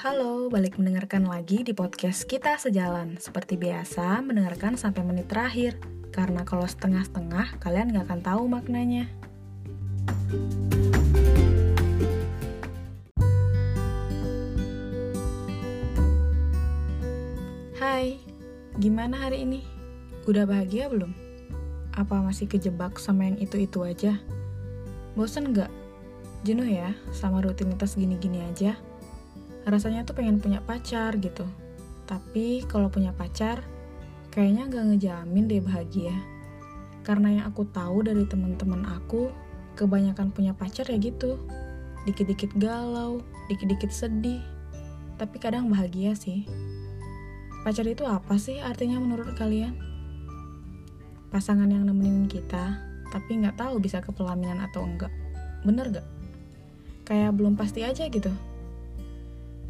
Halo, balik mendengarkan lagi di podcast kita sejalan. Seperti biasa, mendengarkan sampai menit terakhir. Karena kalau setengah-setengah, kalian gak akan tahu maknanya. Hai, gimana hari ini? Udah bahagia belum? Apa masih kejebak sama yang itu-itu aja? Bosen gak? Jenuh ya sama rutinitas gini-gini aja? Rasanya tuh pengen punya pacar gitu. Tapi kalau punya pacar, kayaknya gak ngejamin deh bahagia. Karena yang aku tahu dari teman-teman aku, kebanyakan punya pacar ya gitu. Dikit-dikit galau, dikit-dikit sedih, tapi kadang bahagia sih. Pacar itu apa sih artinya menurut kalian? Pasangan yang nemenin kita, tapi nggak tahu bisa ke pelaminan atau enggak. Bener gak? Kayak belum pasti aja gitu.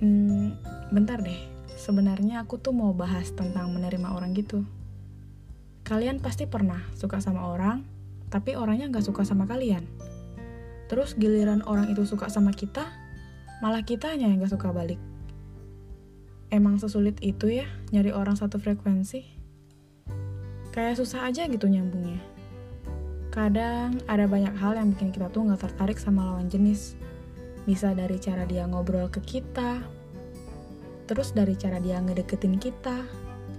Hmm, bentar deh. Sebenarnya aku tuh mau bahas tentang menerima orang gitu. Kalian pasti pernah suka sama orang, tapi orangnya nggak suka sama kalian. Terus giliran orang itu suka sama kita, malah kitanya yang nggak suka balik. Emang sesulit itu ya nyari orang satu frekuensi? Kayak susah aja gitu nyambungnya. Kadang ada banyak hal yang bikin kita tuh nggak tertarik sama lawan jenis bisa dari cara dia ngobrol ke kita, terus dari cara dia ngedeketin kita,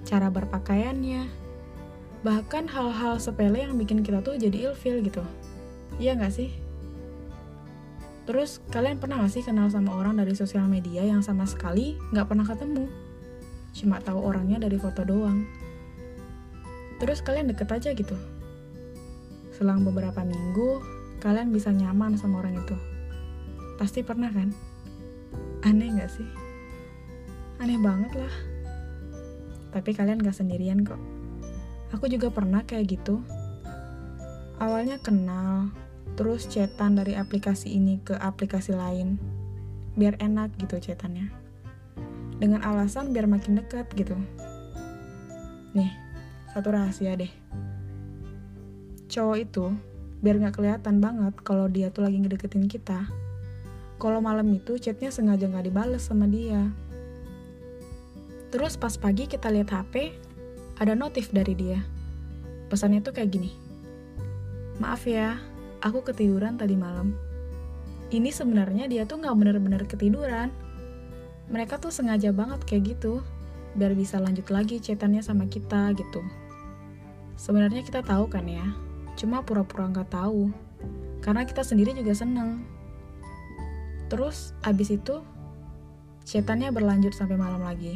cara berpakaiannya, bahkan hal-hal sepele yang bikin kita tuh jadi ilfil gitu. Iya nggak sih? Terus kalian pernah gak sih kenal sama orang dari sosial media yang sama sekali nggak pernah ketemu? Cuma tahu orangnya dari foto doang. Terus kalian deket aja gitu. Selang beberapa minggu, kalian bisa nyaman sama orang itu. Pasti pernah kan? Aneh gak sih? Aneh banget lah. Tapi kalian gak sendirian kok. Aku juga pernah kayak gitu. Awalnya kenal, terus chatan dari aplikasi ini ke aplikasi lain. Biar enak gitu chatannya. Dengan alasan biar makin dekat gitu. Nih, satu rahasia deh. Cowok itu biar gak kelihatan banget kalau dia tuh lagi ngedeketin kita, kalau malam itu chatnya sengaja nggak dibales sama dia. Terus pas pagi kita lihat HP, ada notif dari dia. Pesannya tuh kayak gini. Maaf ya, aku ketiduran tadi malam. Ini sebenarnya dia tuh nggak bener-bener ketiduran. Mereka tuh sengaja banget kayak gitu, biar bisa lanjut lagi chatannya sama kita gitu. Sebenarnya kita tahu kan ya, cuma pura-pura nggak tahu. Karena kita sendiri juga seneng Terus abis itu setannya berlanjut sampai malam lagi.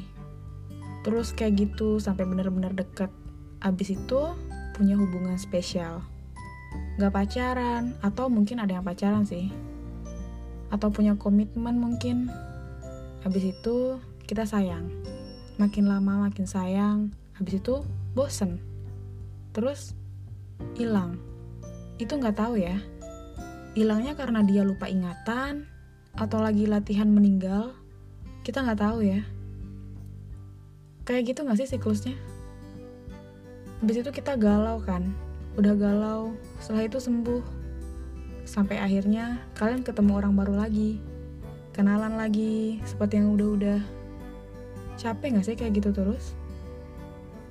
Terus kayak gitu sampai bener-bener deket. Abis itu punya hubungan spesial. Gak pacaran, atau mungkin ada yang pacaran sih. Atau punya komitmen mungkin. Abis itu kita sayang. Makin lama makin sayang. Habis itu bosen. Terus hilang. Itu nggak tahu ya. Hilangnya karena dia lupa ingatan, atau lagi latihan meninggal, kita nggak tahu ya. Kayak gitu nggak sih siklusnya? Habis itu kita galau kan, udah galau, setelah itu sembuh. Sampai akhirnya kalian ketemu orang baru lagi, kenalan lagi, seperti yang udah-udah. Capek nggak sih kayak gitu terus?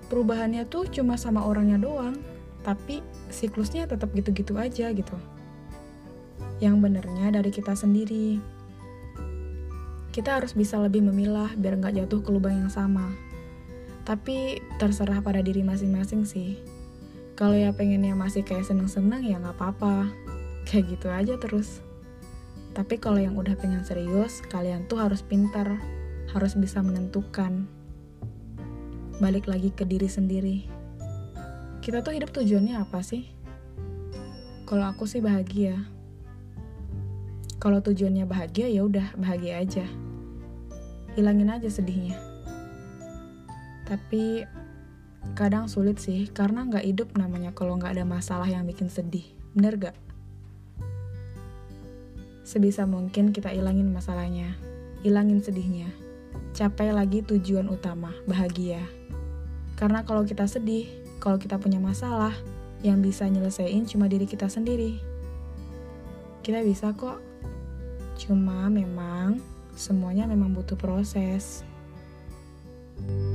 Perubahannya tuh cuma sama orangnya doang, tapi siklusnya tetap gitu-gitu aja gitu. Yang benernya dari kita sendiri, kita harus bisa lebih memilah biar nggak jatuh ke lubang yang sama. Tapi terserah pada diri masing-masing sih. Kalau ya pengennya masih kayak seneng-seneng ya nggak apa-apa. Kayak gitu aja terus. Tapi kalau yang udah pengen serius, kalian tuh harus pintar, harus bisa menentukan. Balik lagi ke diri sendiri. Kita tuh hidup tujuannya apa sih? Kalau aku sih bahagia. Kalau tujuannya bahagia ya udah bahagia aja hilangin aja sedihnya. Tapi kadang sulit sih karena nggak hidup namanya kalau nggak ada masalah yang bikin sedih. Bener gak? Sebisa mungkin kita ilangin masalahnya, ilangin sedihnya. Capai lagi tujuan utama, bahagia. Karena kalau kita sedih, kalau kita punya masalah, yang bisa nyelesain cuma diri kita sendiri. Kita bisa kok. Cuma memang semuanya memang butuh proses. thank you